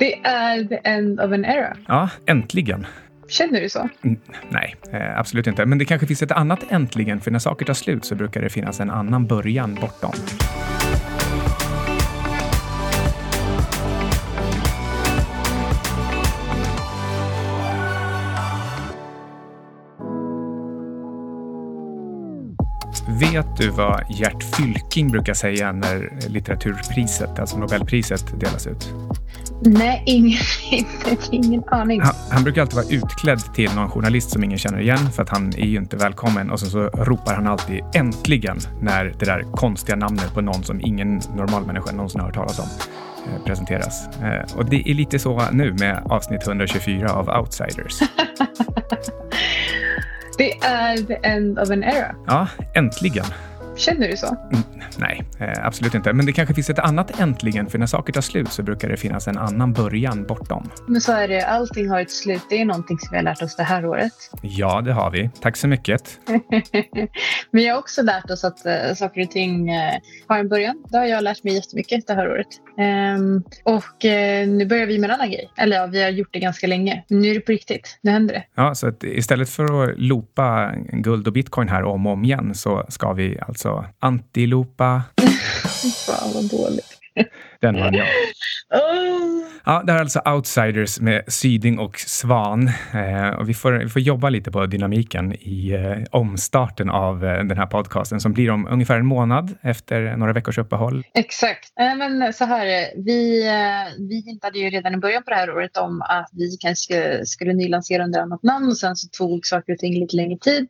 Det är the end of an era. Ja, äntligen. Känner du så? Nej, eh, absolut inte. Men det kanske finns ett annat äntligen, för när saker tar slut så brukar det finnas en annan början bortom. Vet du vad Gert Fylking brukar säga när litteraturpriset, alltså Nobelpriset, delas ut? Nej, ingen, ingen aning. Han, han, brukar alltid vara utklädd till någon journalist som ingen känner igen för att han är ju inte välkommen och sen så ropar han alltid äntligen när det där konstiga namnet på någon som ingen normal människa någonsin har hört talas om eh, presenteras. Eh, och det är lite så nu med avsnitt 124 av Outsiders. Det är the end of an era. Ja, äntligen. Känner du så? Mm, nej, eh, absolut inte. Men det kanske finns ett annat äntligen, för när saker tar slut så brukar det finnas en annan början bortom. Men så är det, allting har ett slut. Det är någonting som vi har lärt oss det här året. Ja, det har vi. Tack så mycket. vi har också lärt oss att uh, saker och ting uh, har en början. Det har jag lärt mig jättemycket det här året. Um, och uh, nu börjar vi med en annan grej. Eller ja, vi har gjort det ganska länge. Men nu är det på riktigt. Nu händer det. Ja, så istället för att loopa guld och bitcoin här om och om igen så ska vi alltså alltså antilopa. Fan vad dåligt. Den vann jag. Oh. Ja, det här är alltså Outsiders med Syding och Svan. Eh, och vi, får, vi får jobba lite på dynamiken i eh, omstarten av eh, den här podcasten som blir om ungefär en månad efter några veckors uppehåll. Exakt. Men så här, vi, eh, vi hintade ju redan i början på det här året om att vi kanske skulle nylansera under annat namn och sen så tog saker och ting lite längre tid.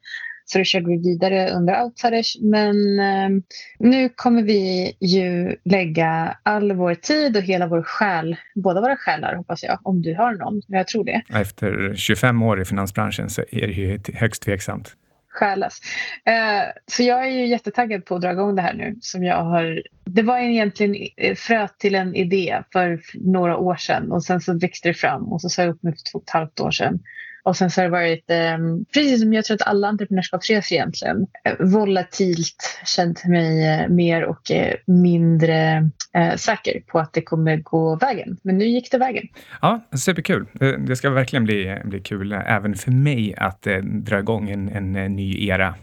Så då körde vi vidare under Outsiders. Men eh, nu kommer vi ju lägga all vår tid och hela vår själ, båda våra själar hoppas jag, om du har någon. Jag tror det. Efter 25 år i finansbranschen så är det ju högst tveksamt stjälas. Eh, så jag är ju jättetaggad på att dra igång det här nu. Som jag har, det var egentligen fröet till en idé för några år sedan och sen så växte det fram och så sa jag upp mig för två och ett halvt år sedan. Och sen så har det varit, eh, precis som jag tror att alla entreprenörskapsresor egentligen, eh, volatilt känt mig eh, mer och eh, mindre eh, säker på att det kommer gå vägen. Men nu gick det vägen. Ja, superkul. Det ska verkligen bli, bli kul även för mig att eh, dra igång en, en, ny era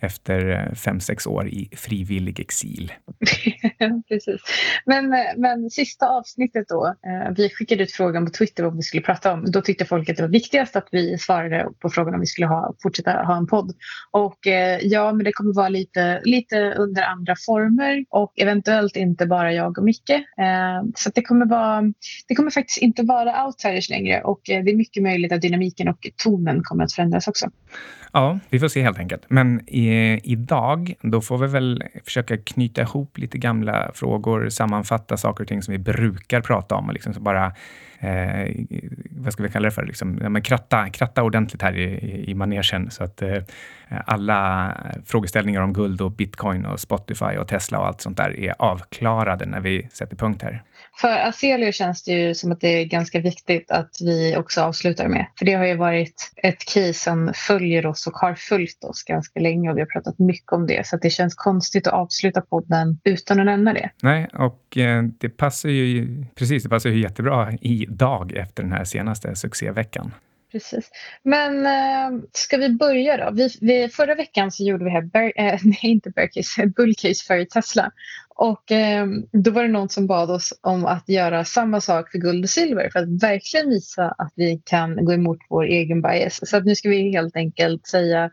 efter fem, sex år i frivillig exil. Precis. Men, men sista avsnittet då. Eh, vi skickade ut frågan på Twitter vad vi skulle prata om. Då tyckte folk att det var viktigast att vi svarade på frågan om vi skulle ha, fortsätta ha en podd. Och eh, ja, men det kommer vara lite, lite under andra former och eventuellt inte bara jag och Micke. Eh, så det kommer, vara, det kommer faktiskt inte vara outsiders längre och eh, det är mycket möjligt att dynamiken och tonen kommer att förändras också. Ja, vi får se helt enkelt. Men i, idag, då får vi väl försöka knyta ihop lite gamla frågor, sammanfatta saker och ting som vi brukar prata om och liksom bara eh, vad ska vi kalla det för, liksom, ja, men kratta, kratta ordentligt här i, i manegen så att eh, alla frågeställningar om guld och bitcoin och Spotify och Tesla och allt sånt där är avklarade när vi sätter punkt här. För Aselio känns det ju som att det är ganska viktigt att vi också avslutar med. För det har ju varit ett case som följer oss och har följt oss ganska länge och vi har pratat mycket om det. Så det känns konstigt att avsluta podden utan att nämna det. Nej, och eh, det passar ju precis, det passar ju jättebra idag efter den här senaste succéveckan. Precis. Men äh, ska vi börja då? Vi, vi, förra veckan så gjorde vi här, bear, äh, eh, nej inte bear case, eh, bull case för Tesla. Och äh, då var det någon som bad oss om att göra samma sak för guld och silver för att verkligen visa att vi kan gå emot vår egen bias. Så att nu ska vi helt enkelt säga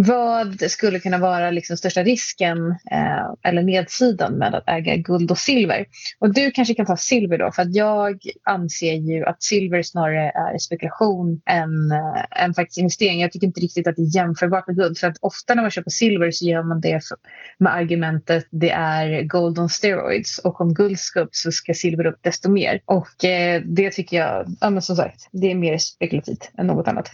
vad skulle kunna vara liksom största risken eh, eller nedsidan med att äga guld och silver? Och du kanske kan ta silver då, för att jag anser ju att silver snarare är spekulation än, eh, än faktiskt investering. Jag tycker inte riktigt att det är jämförbart med guld, för att ofta när man köper silver så gör man det med argumentet det är gold on steroids och om guld ska upp så ska silver upp desto mer. Och eh, det tycker jag, ja men som sagt, det är mer spekulativt än något annat.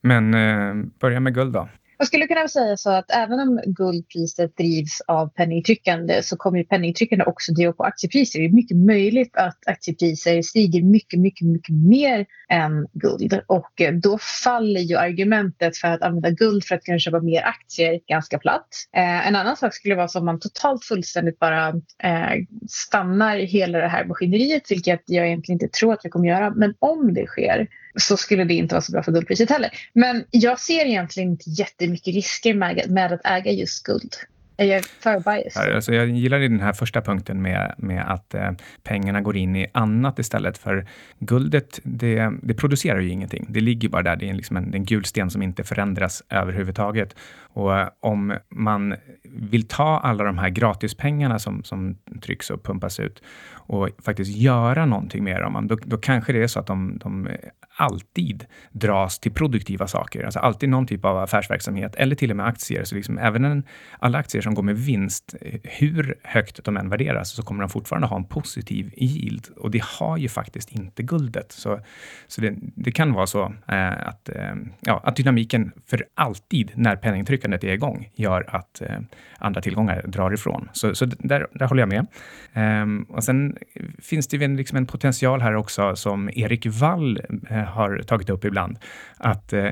Men eh, börja med guld då. Jag skulle kunna säga så att även om guldpriset drivs av penningtryckande så kommer ju penningtryckande också driva på aktiepriser. Det är mycket möjligt att aktiepriser stiger mycket, mycket, mycket mer än guld och eh, då faller ju argumentet för att använda guld för att kunna köpa mer aktier ganska platt. Eh, en annan sak skulle vara så om man totalt fullständigt bara eh, stannar hela det här maskineriet, vilket jag egentligen inte tror att vi kommer göra. Men om det sker så skulle det inte vara så bra för guldpriset heller. Men jag ser egentligen inte jättemycket risker med, med att äga just guld. Är jag för biased? Alltså jag gillar den här första punkten med, med att eh, pengarna går in i annat istället. För guldet, det, det producerar ju ingenting. Det ligger bara där. Det är liksom en, en gul sten som inte förändras överhuvudtaget. Och eh, om man vill ta alla de här gratispengarna som, som trycks och pumpas ut och faktiskt göra någonting med dem, då, då kanske det är så att de, de alltid dras till produktiva saker. Alltså alltid någon typ av affärsverksamhet eller till och med aktier. Så liksom även en, alla aktier som går med vinst, eh, hur högt de än värderas, så kommer de fortfarande ha en positiv yield. Och det har ju faktiskt inte guldet. Så, så det, det kan vara så eh, att, eh, ja, att dynamiken för alltid, när penningtryckandet är igång, gör att eh, andra tillgångar drar ifrån. Så, så där, där håller jag med. Ehm, och sen finns det ju liksom en potential här också som Erik Wall eh, har tagit upp ibland. Att eh,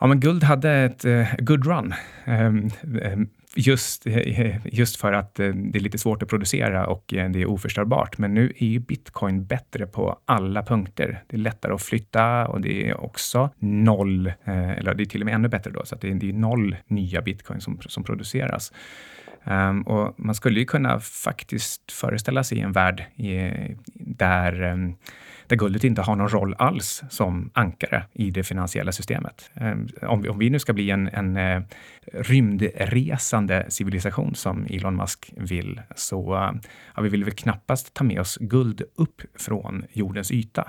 ja, men guld hade ett eh, good run. Ehm, ehm, just, eh, just för att det är lite svårt att producera och det är oförstörbart. Men nu är ju bitcoin bättre på alla punkter. Det är lättare att flytta och det är också noll, eller det är till och med ännu bättre då, så att det är, det är noll nya bitcoin som, som produceras. Um, och man skulle ju kunna faktiskt föreställa sig en värld i, där um, där guldet inte har någon roll alls som ankare i det finansiella systemet. Om om, om vi nu ska bli en, en eh, rymdresande civilisation som Elon Musk vill, så eh, ja, vi vill väl knappast ta med oss guld upp från jordens yta.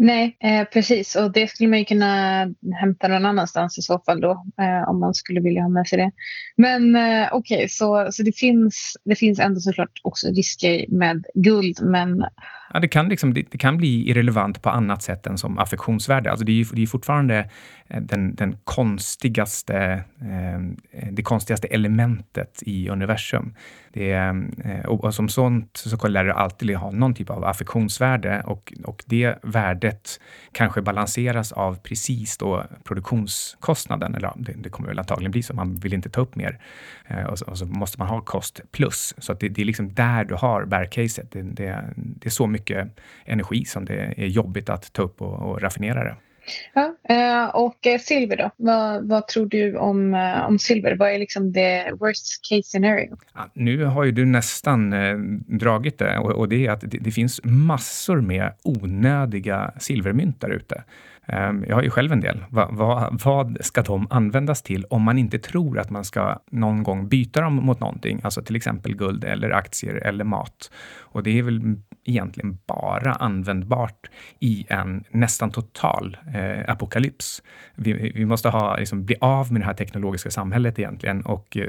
Nej, eh, precis. Och det skulle man ju kunna hämta någon annanstans i så fall då, eh, om man skulle vilja ha med sig det. Men eh, okej, okay, så, så det, finns, det finns ändå såklart också risker med guld, men Ja, det, kan liksom, det, det, kan bli irrelevant på annat sätt än som affektionsvärde. Alltså det, är, det är fortfarande eh, den, den konstigaste, eh, det konstigaste elementet i universum. Det eh, och, som sånt så lär det alltid ha någon typ av affektionsvärde och, och det värdet kanske balanseras av precis då produktionskostnaden. Eller det, det kommer väl antagligen bli så, man vill inte ta upp mer. Eh, och så, och så måste man ha kost plus. Så att det, det är liksom där du har bärcaset. Det, det, det är så mycket mycket energi som det är jobbigt att ta upp och, och raffinera det. Ja, eh, och eh, silver då? Vad, vad, tror du om, eh, om silver? Vad är liksom det worst case scenario? Ja, nu har ju du nästan dragit det och, och det är att det, det, finns massor med onödiga silvermynt där ute. Ehm, jag har ju själv en del. Va, va, vad ska de användas till om man inte tror att man ska någon gång byta dem mot någonting? Alltså till exempel guld eller aktier eller mat. Och det är väl egentligen bara användbart i en nästan total eh, apokalyps. Vi, vi, måste ha, liksom, bli av med det här teknologiska samhället egentligen och eh,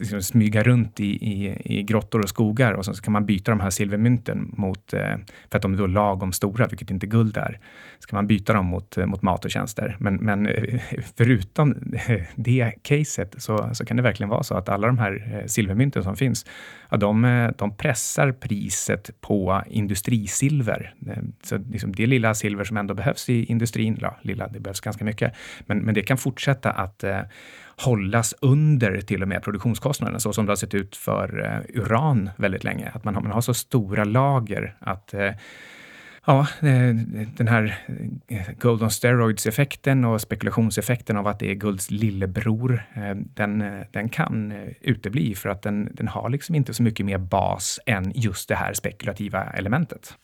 liksom, smyga runt i, i, i, grottor och skogar och så kan man byta de här silvermynten mot, eh, för att de är då lagom stora, vilket inte guld är, ska man byta dem mot, eh, mot mat och tjänster. Men, men eh, förutom eh, det caset så, så kan det verkligen vara så att alla de här silvermynten som finns, ja, de, de pressar priset på industrisilver. Så liksom det lilla silver som ändå behövs i industrin, ja, lilla, det behövs ganska mycket, men, men det kan fortsätta att eh, hållas under till och med produktionskostnaden, så som det har sett ut för eh, uran väldigt länge. Att man har, man har så stora lager att eh, Ja, eh, den här eh, Gold on steroids-effekten och spekulationseffekten av att det är gulds lillebror, eh, den, den kan utebli för att den, den har liksom inte så mycket mer bas än just det här spekulativa elementet.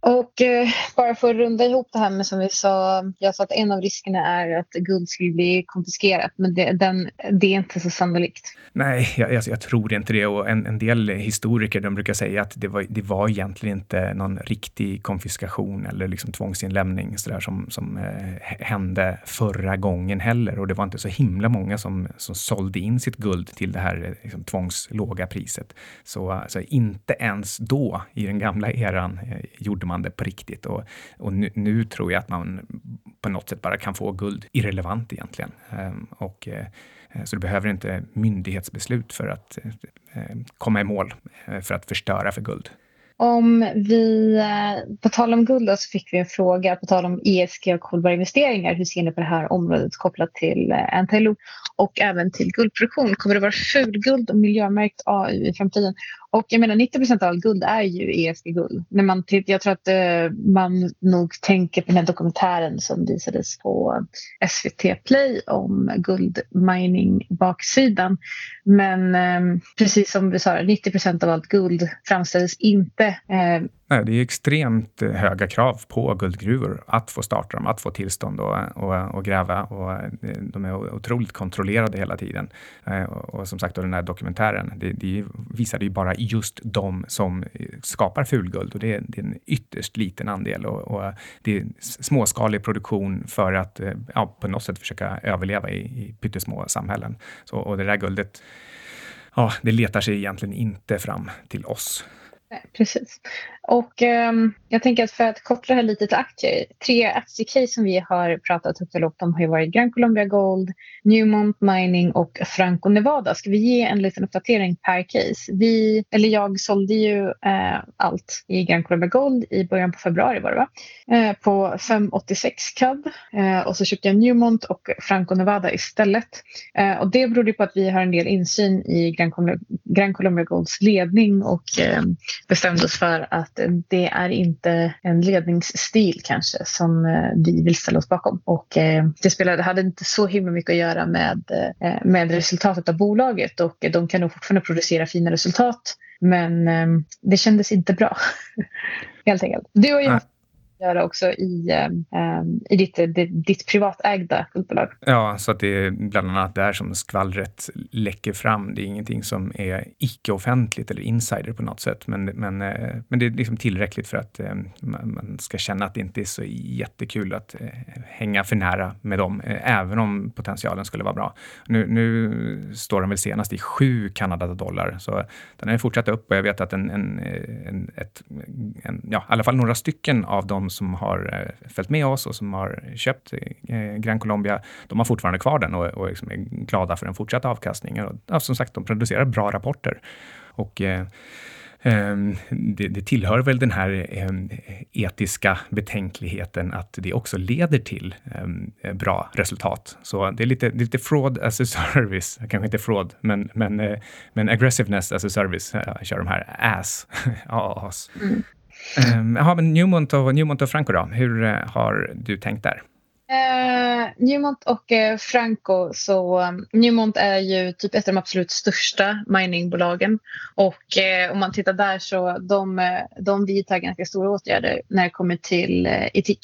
Och eh, bara för att runda ihop det här med som vi sa, jag sa att en av riskerna är att guld skulle bli konfiskerat, men det, den, det är inte så sannolikt. Nej, jag, jag, jag, tror inte det och en, en del historiker de brukar säga att det var, det var egentligen inte någon riktig konfiskation eller liksom tvångsinlämning så där, som, som eh, hände förra gången heller och det var inte så himla många som, som sålde in sitt guld till det här eh, liksom, tvångslåga priset. Så alltså, inte ens då, i den gamla eran, eh, gjorde man det på riktigt. Och, och nu, nu, tror jag att man på något sätt bara kan få guld irrelevant egentligen. Ehm, och, eh, så du behöver inte myndighetsbeslut för att eh, eh, komma i mål för att förstöra för guld. Om vi, på tal om guld så fick vi en fråga på tal om ESG och hållbara investeringar. Hur ser ni på det här området kopplat till NTLO och även till guldproduktion? Kommer det vara fulguld och miljömärkt AU i framtiden? Och jag menar 90 procent av allt guld är ju ESG-guld. Jag tror att eh, man nog tänker på den här dokumentären som visades på eh, SVT Play om guldmining-baksidan. Men ehm, precis som vi sa, 90 procent av allt guld framställs inte eh, Nej, det är extremt eh, höga krav på guldgruvor att få starta dem, att få tillstånd och, och, och gräva. Och eh, de är otroligt kontrollerade hela tiden. Eh, och som sagt, den här dokumentären, det, det visade ju bara just de som skapar fulguld och det, det är en ytterst liten andel och, och, det är småskalig produktion för att ja, på något sätt försöka överleva i, i pyttesmå samhällen. Så, och det där guldet, ja, det letar sig egentligen inte fram till oss. Nej, precis. Och um, jag tänker att för att koppla det här lite till aktier. Tre aktiecase som vi har pratat högt och lågt om har ju varit Gran Colombia Gold, Newmont Mining och Franco Nevada. Ska vi ge en liten uppdatering per case? Vi, eller jag sålde ju uh, allt i Gran Colombia Gold i början på februari var det va? Uh, på 586 CAD uh, och så köpte jag Newmont och Franco Nevada istället. Eh, och det berodde på att vi har en del insyn i Gran Colombia, Gran Colombia Golds ledning och ehm, bestämde oss för att det är inte en ledningsstil kanske som eh, vi vill ställa oss bakom. Och eh, det spelade, hade inte så himla mycket att göra med, eh, med resultatet av bolaget och de kan nog fortfarande producera fina resultat. Men det kändes inte bra, helt enkelt. Du och jag göra också i, um, i ditt, ditt privatägda skolbolag. Ja, så att det är bland annat där som skvallret läcker fram. Det är ingenting som är icke-offentligt eller insider på något sätt, men, men, eh, men det är liksom tillräckligt för att ehm, man ska känna att det inte är så jättekul att eh, hänga för nära med dem, eh, även om potentialen skulle vara bra. Nu, nu står den väl senast i sju Kanadadollar, så den har fortsatt upp och jag vet att en, en, eh, en, ett, en, ja, i alla fall några stycken av de som har eh, följt med oss och som har köpt eh, Gran Colombia, de har fortfarande kvar den och, och liksom är glada för den fortsatta avkastningen. Och, ja, som sagt, de producerar bra rapporter. Och, eh, ehm, det, det, tillhör väl den här ehm, etiska betänkligheten att det också leder till ehm, bra resultat. Så det är lite, det är lite fraud as a service, kanske inte fraud, men, men, eh, men aggressiveness as a service kör de här AS. AAS. Mm. Um, jaha, men Newmont och, Newmont och Franco då? Hur uh, har du tänkt där? Uh, Newmont och uh, Franco, så um, Newmont är ju typ ett av de absolut största miningbolagen. Och uh, om man tittar där så de, de vidtar ganska stora åtgärder när det kommer till etik.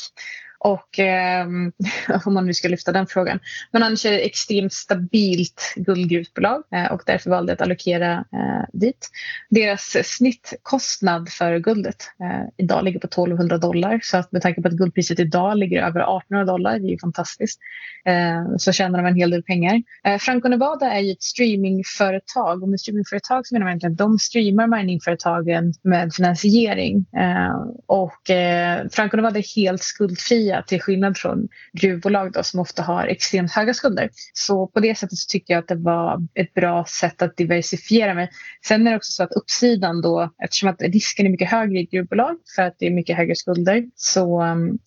Och eh, om man nu ska lyfta den frågan. Men annars är det extremt stabilt guldgruvbolag eh, och därför valde jag att allokera eh, dit. Deras snittkostnad för guldet eh, idag ligger på 1200 dollar. Så att med tanke på att guldpriset idag ligger över 1800 dollar, det är ju fantastiskt, eh, så tjänar de en hel del pengar. Eh, Franco Nevada är ju ett streamingföretag och med streamingföretag så menar man egentligen att de streamar miningföretagen med finansiering. Och Franco Nevada är helt skuldfria säga, till skillnad från gruvbolag då, som ofta har extremt höga skulder. Så på det sättet så tycker jag att det var ett bra sätt att diversifiera mig. Sen är det också så att uppsidan då, eftersom att risken är mycket högre i gruvbolag för att det är mycket högre skulder så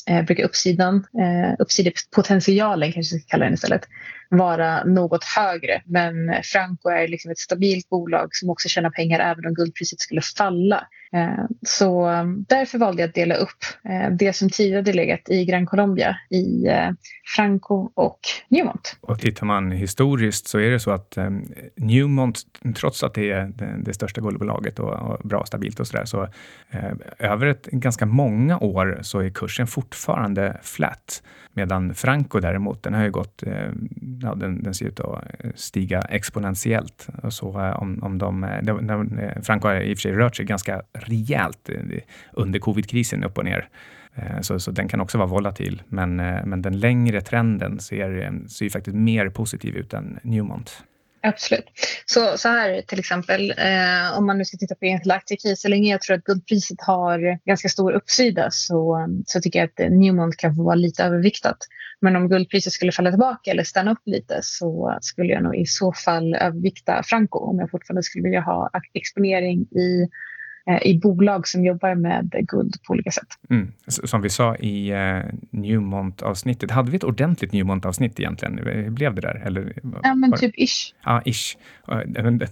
eh, brukar uppsidan, eh, uppsidepotentialen kanske jag ska kalla den istället, vara något högre. Men Franco är liksom ett stabilt bolag som också tjänar pengar även om guldpriset skulle falla. Eh, så eh, därför valde jag att dela upp eh, det som tidigare legat i Gran Colombia i eh, Franco och Newmont. Och tittar man historiskt så är det så att eh, Newmont, trots att det är det största guldbolaget och bra stabilt och sådär, så eh, över ett ganska många år så är kursen fortfarande flat. Medan Franco däremot, den har ju gått, ja, den, den ser ut att stiga exponentiellt. och Så om, om de, de, Franco har i och för sig rört sig ganska rejält under under covidkrisen upp och ner. Eh, så, så den kan också vara volatil, men, eh, men den längre trenden ser, eh, ser ju faktiskt mer positiv ut än Newmont. Absolut. Så, så här till exempel, eh, om man nu ska titta på enskilda aktier, så länge jag tror att guldpriset har ganska stor uppsida så, så tycker jag att Newmont kan få vara lite överviktat. Men om guldpriset skulle falla tillbaka eller stanna upp lite så skulle jag nog i så fall övervikta Franco om jag fortfarande skulle vilja ha exponering i i bolag som jobbar med guld på olika sätt. Mm. Som vi sa i uh, Newmont-avsnittet, hade vi ett ordentligt Newmont-avsnitt egentligen? Hur blev det där? Eller, ja, men typ ish. Ja, ish.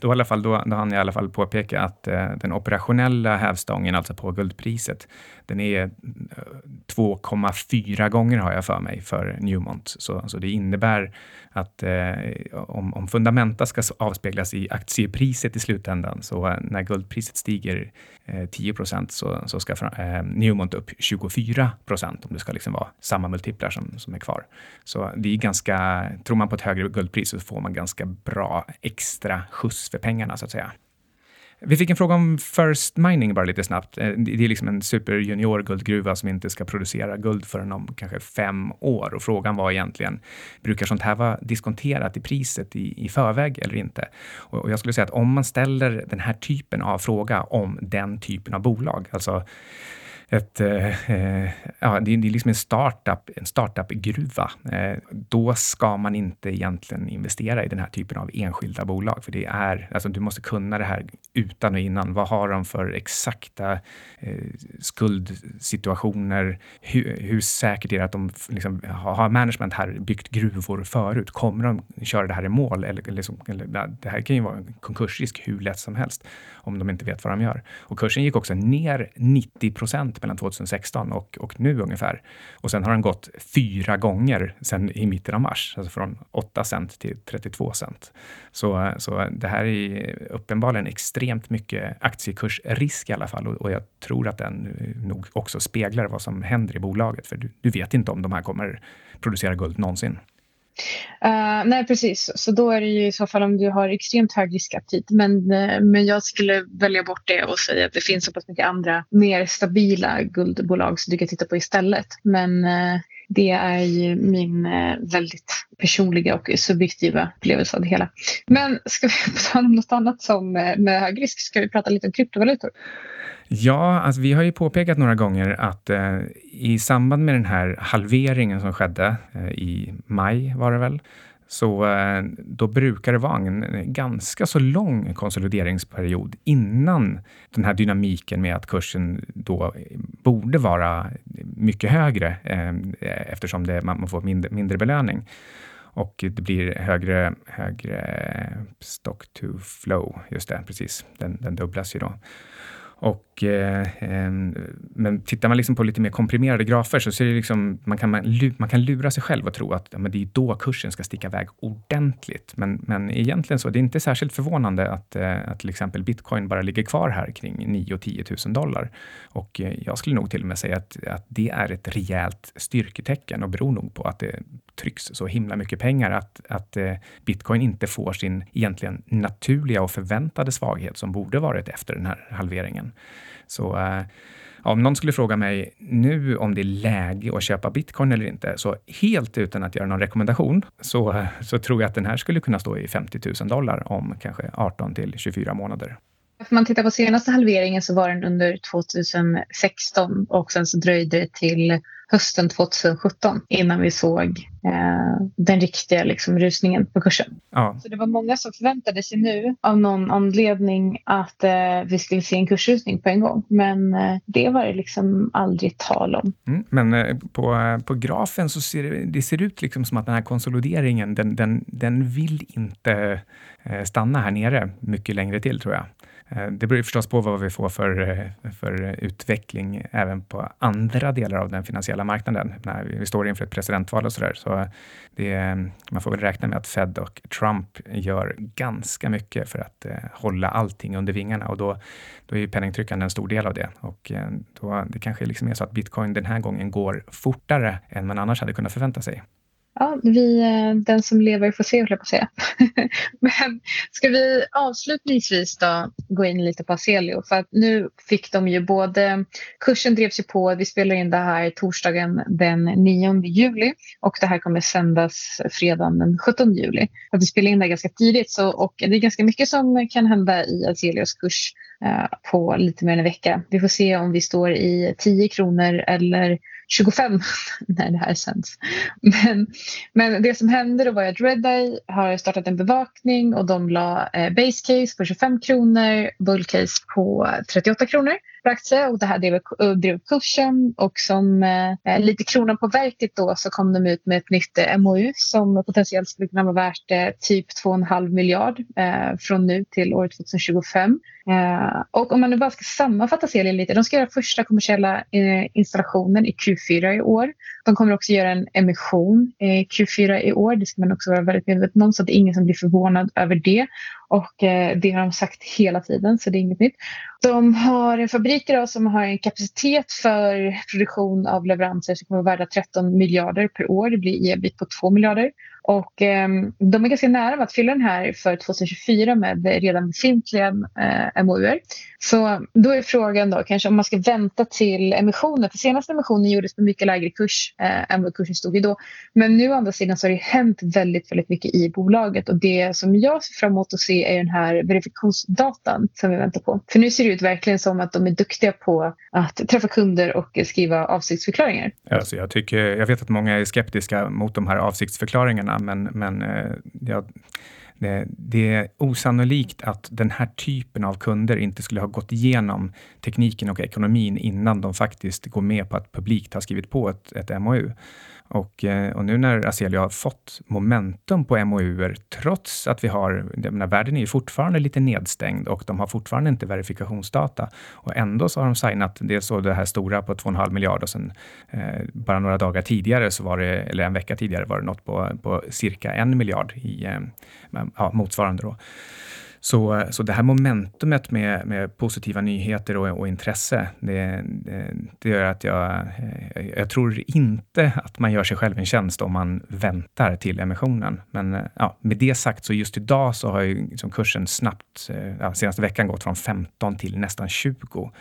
Då, i alla fall, då, då hann jag i alla fall påpeka att uh, den operationella hävstången, alltså på guldpriset, den är 2,4 gånger har jag för mig för Newmont. Så, så det innebär att eh, om, om, fundamenta ska avspeglas i aktiepriset i slutändan, så eh, när guldpriset stiger eh, Eh, 10 procent så, så ska eh, Newmont upp 24 procent om det ska liksom vara samma multiplar som, som är kvar. Så det är ganska, tror man på ett högre guldpris så får man ganska bra extra skjuts för pengarna så att säga. Vi fick en fråga om First Mining bara lite snabbt. Eh, det är liksom en superjunior guldgruva som inte ska producera guld förrän om kanske fem år. Och frågan var egentligen, brukar sånt här vara diskonterat i priset i, i förväg eller inte? Och jag skulle säga att om man ställer den här typen av fråga om den typen av bolag, alltså ett, eh, eh, ja, det är, det är liksom en startup, en startup-gruva. Eh, då ska man inte egentligen investera i den här typen av enskilda bolag, för det är, alltså du måste kunna det här utan och innan. Vad har de för exakta eh, skuldsituationer? Hur, hur säkert är det att de liksom, har management här byggt gruvor förut? Kommer de köra det här i mål? Eller, eller, liksom, eller, det här kan ju vara en konkursrisk hur lätt som helst om de inte vet vad de gör. Och kursen gick också ner 90 procent mellan 2016 och, och nu ungefär. Och sen har den gått fyra gånger sen i mitten av mars, alltså från 8 cent till 32 cent. Så, så det här är uppenbarligen extremt mycket aktiekursrisk i alla fall och, och jag tror att den nog också speglar vad som händer i bolaget, för du, du vet inte om de här kommer producera guld någonsin. Uh, nej, precis. Så då är det ju i så fall om du har extremt hög riskaptit. Men, uh, men jag skulle välja bort det och säga att det finns så pass mycket andra mer stabila guldbolag som du kan titta på istället. Men uh, det är ju min väldigt personliga och subjektiva upplevelse av det hela. Men ska vi prata om något annat som med hög risk? Ska vi prata lite om kryptovalutor? Ja, alltså vi har ju påpekat några gånger att eh, i samband med den här halveringen som skedde eh, i maj var det väl, så eh, då brukar det vara en ganska så lång konsolideringsperiod innan den här dynamiken med att kursen då borde vara mycket högre eh, eftersom det, man får mindre, mindre belöning och det blir högre, högre stock to flow. Just det, precis. Den, den dubblas ju då. Och, eh, men tittar man liksom på lite mer komprimerade grafer så ser det liksom, man, kan, man kan lura sig själv och tro att ja, men det är då kursen ska sticka iväg ordentligt. Men, men egentligen så, det är inte särskilt förvånande att, eh, att till exempel bitcoin bara ligger kvar här kring 9-10 000 dollar. Och eh, jag skulle nog till och med säga att, att det är ett rejält styrketecken och beror nog på att det trycks så himla mycket pengar att, att eh, bitcoin inte får sin egentligen naturliga och förväntade svaghet som borde varit efter den här halveringen. Så eh, om någon skulle fråga mig nu om det är läge att köpa bitcoin eller inte, så helt utan att göra någon rekommendation, så, eh, så tror jag att den här skulle kunna stå i 50 000 dollar om kanske 18 till 24 månader. Om man tittar på senaste halveringen så var den under 2016 och sen så dröjde det till hösten 2017 innan vi såg eh, den riktiga liksom, rusningen på kursen. Ja. Så det var många som förväntade sig nu av någon anledning att eh, vi skulle se en kursrusning på en gång. Men eh, det var det liksom aldrig tal om. Mm, men eh, på, på grafen så ser det, det ser ut liksom som att den här konsolideringen, den, den, den vill inte eh, stanna här nere mycket längre till tror jag. Eh, det beror förstås på vad vi får för, eh, för utveckling även på andra delar av den finansiella marknaden. När vi står inför ett presidentval och sådär. Så det, eh, man får väl räkna med att Fed och Trump gör ganska mycket för att hålla allting under vingarna och då, då är penningtryckande en stor del av det. Och då, det kanske liksom är så att bitcoin den här gången går fortare än man annars hade kunnat förvänta sig ja, vi, eh, den som lever får se, höll jag på att säga. Men ska vi avslutningsvis då gå in lite på Aselio? För att nu fick de ju både, kursen drevs ju på, vi spelar in det här torsdagen den 9 juli och det här kommer sändas fredagen den 17 juli. Att vi spelar in det ganska tidigt så, och det är ganska mycket som kan hända i Aselios kurs eh, på lite mer än en vecka. Vi får se om vi står i 10 kronor eller 25 när det här sänds. Men, men det som hände då var att Redeye har startat en bevakning och de la eh, base case på 25 kronor, bull case på 38 kronor per aktie och det här drev, drev kursen och som eh, lite kronan på verket då så kom de ut med ett nytt eh, MOU som potentiellt skulle kunna vara värt eh, typ 2,5 miljard eh, från nu till år 2025. Eh, och om man nu bara ska sammanfatta serien lite, de ska göra första kommersiella eh, installationen i Q4 i år. De kommer också göra en emission Q4 i år, det ska man också vara väldigt medveten om så att det är ingen som blir förvånad över det. Och eh, det har de sagt hela tiden så det är inget nytt. De har en fabrik idag som har en kapacitet för produktion av leveranser som kommer vara värda 13 miljarder per år. Det blir ebit på 2 miljarder. Och eh, de är ganska nära med att fylla den här för 2024 med redan befintliga eh, MOUer. Så då är frågan då kanske om man ska vänta till emissionen. För senaste emissionen gjordes på mycket lägre kurs eh, än vad kursen stod i då. Men nu å andra sidan så har det hänt väldigt, väldigt mycket i bolaget och det som jag ser fram emot att se är den här verifikationsdatan som vi väntar på. För nu ser det ut verkligen som att de är duktiga på att träffa kunder och skriva avsiktsförklaringar. Alltså jag, tycker, jag vet att många är skeptiska mot de här avsiktsförklaringarna men, men eh, ja, det, det, är osannolikt att den här typen av kunder inte skulle ha gått igenom tekniken och ekonomin innan de faktiskt går med på att publikt har skrivit på ett, ett MOU. Och, eh, och nu när Azelia har fått momentum på MOUer, trots att vi har, jag menar, världen är ju fortfarande lite nedstängd och de har fortfarande inte verifikationsdata. Och ändå så har de signat, det så det här stora på 2,5 miljarder och sen eh, bara några dagar tidigare, så var det, eller en vecka tidigare, var det något på, på cirka en miljard i eh, ja, motsvarande. Då. Så, så det här momentumet med, med positiva nyheter och, och intresse, det, det, det, gör att jag, eh, jag tror inte att man gör sig själv en tjänst om man väntar till emissionen. Men eh, ja, med det sagt, så just idag så har ju liksom kursen snabbt, eh, ja, senaste veckan gått från 15 till nästan 20.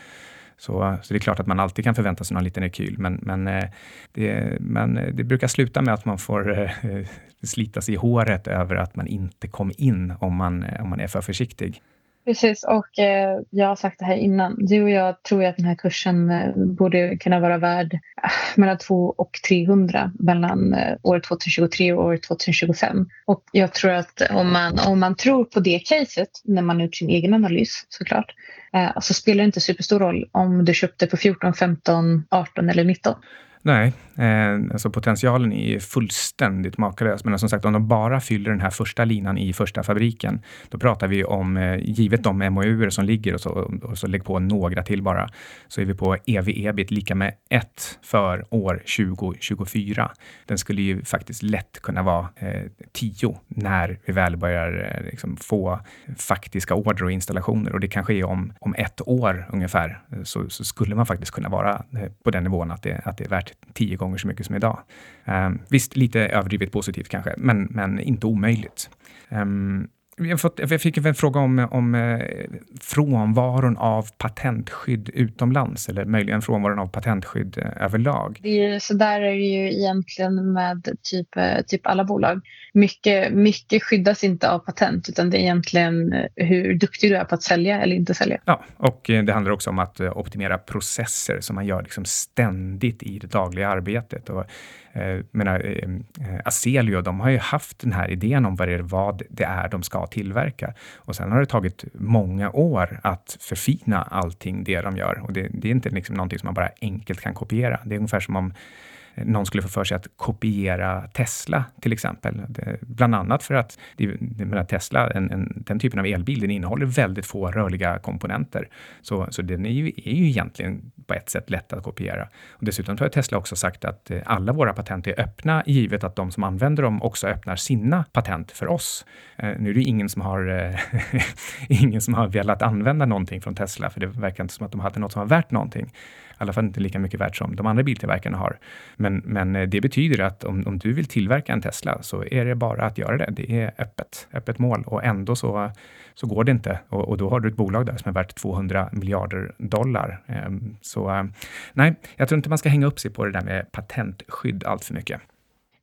Så, så det är klart att man alltid kan förvänta sig någon liten rekyl, men, men, eh, det, men eh, det brukar sluta med att man får eh, slita sig i håret över att man inte kom in om man, om man är för försiktig. Precis, och eh, jag har sagt det här innan. Du och jag tror att den här kursen eh, borde kunna vara värd eh, mellan 200 och 300 mellan eh, år 2023 och år 2025. Och jag tror att om man, om man tror på det caset när man gjort sin egen analys såklart eh, så spelar det inte superstor roll om du köpte på 14, 15, 18 eller 19. Nej, eh, alltså potentialen är fullständigt makalös. Men som sagt, om de bara fyller den här första linan i första fabriken, då pratar vi om, eh, givet de MOUer som ligger och så, och så lägg på några till bara, så är vi på ev-ebit lika med 1 för år 2024. Den skulle ju faktiskt lätt kunna vara 10 eh, när vi väl börjar eh, liksom få faktiska order och installationer. Och det kanske är om, om ett år ungefär, eh, så, så skulle man faktiskt kunna vara eh, på den nivån att det, att det är värt tio gånger så mycket som idag. Um, visst, lite överdrivet positivt kanske, men, men inte omöjligt. Um, jag, fått, jag fick en fråga om, om eh, frånvaron av patentskydd utomlands eller möjligen frånvaron av patentskydd eh, överlag. Det är, så där är det ju egentligen med typ, eh, typ alla bolag. Mycket, mycket skyddas inte av patent utan det är egentligen hur duktig du är på att sälja eller inte sälja. Ja, och det handlar också om att optimera processer som man gör liksom ständigt i det dagliga arbetet. Och eh, menar, eh, eh, Aselio, de har ju haft den här idén om vad det, är, vad det är de ska tillverka. Och sen har det tagit många år att förfina allting det de gör. Och det, det är inte liksom någonting som man bara enkelt kan kopiera. Det är ungefär som om någon skulle få för sig att kopiera Tesla till exempel. Det, bland annat för att det, menar, Tesla, en, en, den typen av elbil, den innehåller väldigt få rörliga komponenter. Så, så den är ju, är ju egentligen på ett sätt lätt att kopiera. Och dessutom har Tesla också sagt att eh, alla våra patent är öppna, givet att de som använder dem också öppnar sina patent för oss. Eh, nu är det ingen som har, eh, ingen som har velat använda någonting från Tesla, för det verkar inte som att de hade något som var värt någonting alla fall inte lika mycket värt som de andra biltillverkarna har. Men, men eh, det betyder att om, om du vill tillverka en Tesla så är det bara att göra det. Det är öppet, öppet mål och ändå så, så går det inte. Och, och då har du ett bolag där som är värt 200 miljarder dollar. Ehm, så eh, nej, jag tror inte man ska hänga upp sig på det där med patentskydd allt för mycket.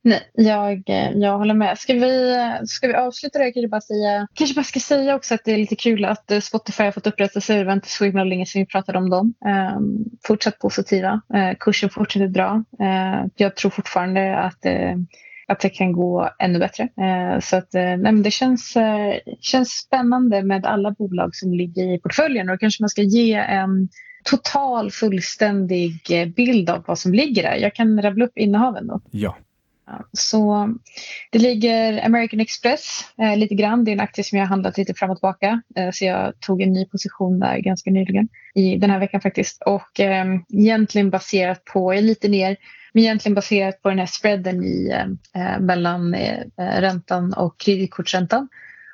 Nej, jag, eh, jag håller med. Ska vi, ska vi avsluta det? Kanske bara, säga, kanske bara ska säga också att det är lite kul att eh, Spotify har fått upprättelse. Det var inte så himla länge sedan vi pratade om dem. Um, fortsatt positiva. Uh, kursen fortsätter bra. Uh, jag tror fortfarande att, uh, att det kan gå ännu bättre. Uh, så att, uh, nej, det känns, uh, känns spännande med alla bolag som ligger i portföljen och kanske man ska ge en total fullständig bild av vad som ligger där. Jag kan rabbla upp innehaven då. Ja. Så det ligger American Express eh, lite grann. Det är en aktie som jag har handlat lite fram och tillbaka. Eh, så jag tog en ny position där ganska nyligen. I den här veckan faktiskt. Och eh, egentligen baserat på, jag är lite ner, men egentligen baserat på den här spreaden i, eh, eh mellan eh, eh, räntan och kreditkortsräntan.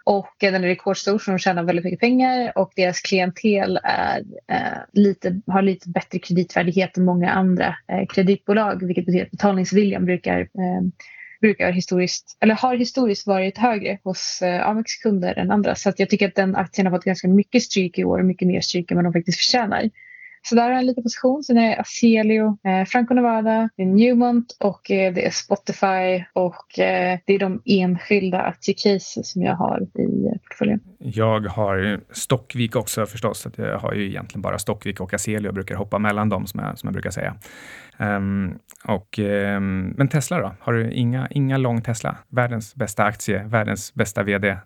Och den är rekordstor så de tjänar väldigt mycket pengar och deras klientel är, eh, lite, har lite bättre kreditvärdighet än många andra eh, kreditbolag vilket betyder att betalningsviljan brukar, eh, brukar historiskt, eller har historiskt varit högre hos eh, Amex kunder än andra. Så att jag tycker att den aktien har fått ganska mycket stryk i år, mycket mer stryk än vad de faktiskt förtjänar. Så där har jag en liten position. Sen är det Aselio, eh, Franco Nevada, det är Newmont och eh, det är Spotify och eh, det är de enskilda aktiecase som jag har i portföljen. Jag har Stockvik också förstås. Att jag har ju egentligen bara Stockvik och Aselio. Jag brukar hoppa mellan dem som jag, som jag brukar säga. Um, och, um, men Tesla då? Har du inga, inga lång Tesla? Världens bästa aktie, världens bästa VD? Eh,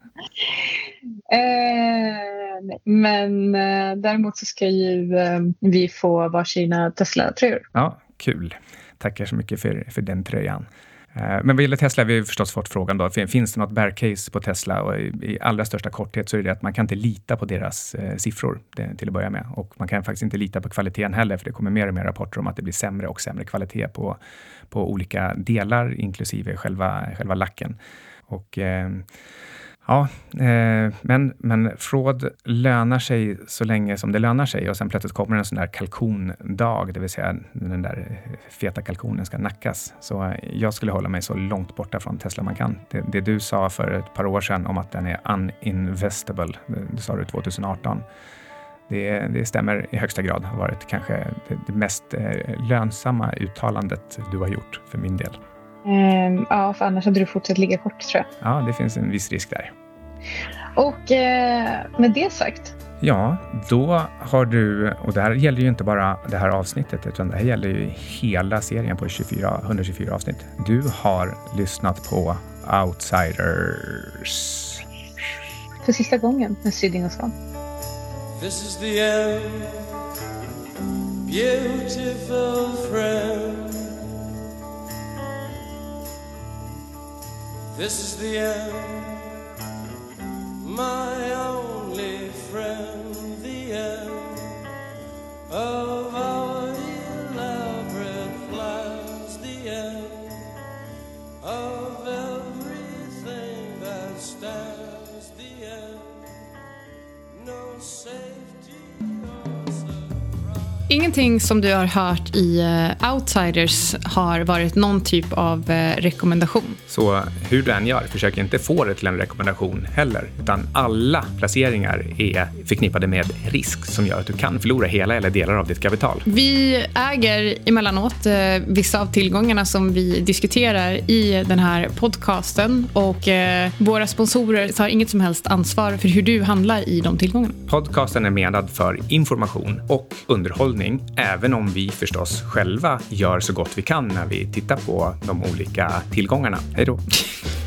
men eh, däremot så ska ju eh, vi få varsina Tesla-tröjor. Ja, kul. Tackar så mycket för, för den tröjan. Eh, men vad gäller Tesla, vi har förstås fått frågan då, finns det något bear case på Tesla? Och i, i allra största korthet så är det att man kan inte lita på deras eh, siffror det, till att börja med. Och man kan faktiskt inte lita på kvaliteten heller, för det kommer mer och mer rapporter om att det blir sämre och sämre kvalitet på, på olika delar, inklusive själva, själva lacken. Och, eh, Ja, eh, men, men fraud lönar sig så länge som det lönar sig och sen plötsligt kommer en sån där kalkondag, det vill säga den där feta kalkonen ska nackas. Så eh, jag skulle hålla mig så långt borta från Tesla man kan. Det, det du sa för ett par år sedan om att den är uninvestable, det, det sa du 2018. Det, det, stämmer i högsta grad. har varit kanske det, det mest eh, lönsamma uttalandet du har gjort för min del. Um, ja, för annars hade du fortsatt ligga kort tror jag. Ja, det finns en viss risk där. Och eh, med det sagt. Ja, då har du, och det här gäller ju inte bara det här avsnittet, utan det här gäller ju hela serien på 24, 124 avsnitt. Du har lyssnat på Outsiders. För sista gången med Syding och Svan. This is the end, beautiful friend. This is the end, my only friend, the end of our elaborate plans, the end of everything that stands, the end, no safety or surprise. Ingenting som du har hört i eh, Outsiders har varit någon typ av eh, rekommendation. Så hur du än gör, försök inte få det till en rekommendation heller, utan alla placeringar är förknippade med risk som gör att du kan förlora hela eller delar av ditt kapital. Vi äger emellanåt uh, vissa av tillgångarna som vi diskuterar i den här podcasten och våra sponsorer tar inget som helst ansvar för hur du handlar i de tillgångarna. Podcasten är menad för information och underhållning, även om vi förstås själva gör så gott vi kan när vi tittar på de olika tillgångarna. Hej då.